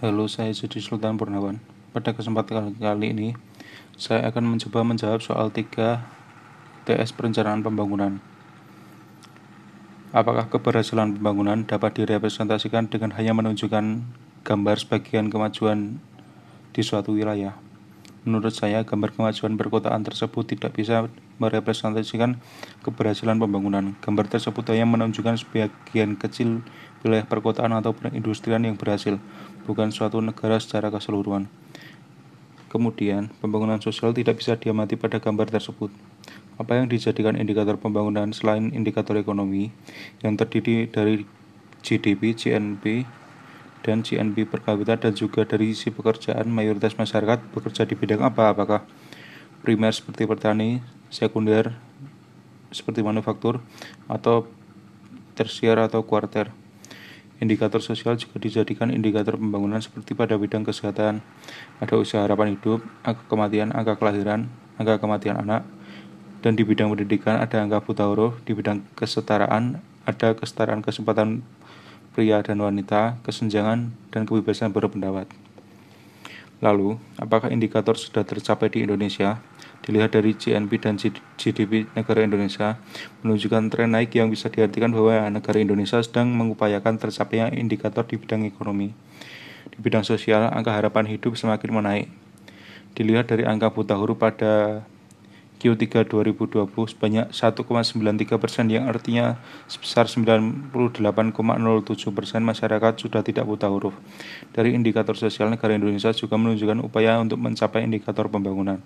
Halo, saya Sudi Sultan Purnawan. Pada kesempatan kali ini, saya akan mencoba menjawab soal 3 TS perencanaan pembangunan. Apakah keberhasilan pembangunan dapat direpresentasikan dengan hanya menunjukkan gambar sebagian kemajuan di suatu wilayah? Menurut saya, gambar kemajuan perkotaan tersebut tidak bisa merepresentasikan keberhasilan pembangunan. Gambar tersebut hanya menunjukkan sebagian kecil wilayah perkotaan atau perindustrian yang berhasil, bukan suatu negara secara keseluruhan. Kemudian, pembangunan sosial tidak bisa diamati pada gambar tersebut. Apa yang dijadikan indikator pembangunan selain indikator ekonomi yang terdiri dari GDP, GNP, dan GNP per kapita dan juga dari sisi pekerjaan mayoritas masyarakat bekerja di bidang apa? Apakah primer seperti petani sekunder seperti manufaktur atau tersier atau kuarter? Indikator sosial juga dijadikan indikator pembangunan seperti pada bidang kesehatan, ada usaha harapan hidup, angka kematian, angka kelahiran, angka kematian anak, dan di bidang pendidikan ada angka buta huruf, di bidang kesetaraan ada kesetaraan kesempatan pria dan wanita, kesenjangan, dan kebebasan berpendapat. Lalu, apakah indikator sudah tercapai di Indonesia? Dilihat dari GNP dan GDP negara Indonesia, menunjukkan tren naik yang bisa diartikan bahwa negara Indonesia sedang mengupayakan tercapainya indikator di bidang ekonomi. Di bidang sosial, angka harapan hidup semakin menaik. Dilihat dari angka buta huruf pada Q3 2020 sebanyak 1,93 persen yang artinya sebesar 98,07 persen masyarakat sudah tidak buta huruf. Dari indikator sosial negara Indonesia juga menunjukkan upaya untuk mencapai indikator pembangunan.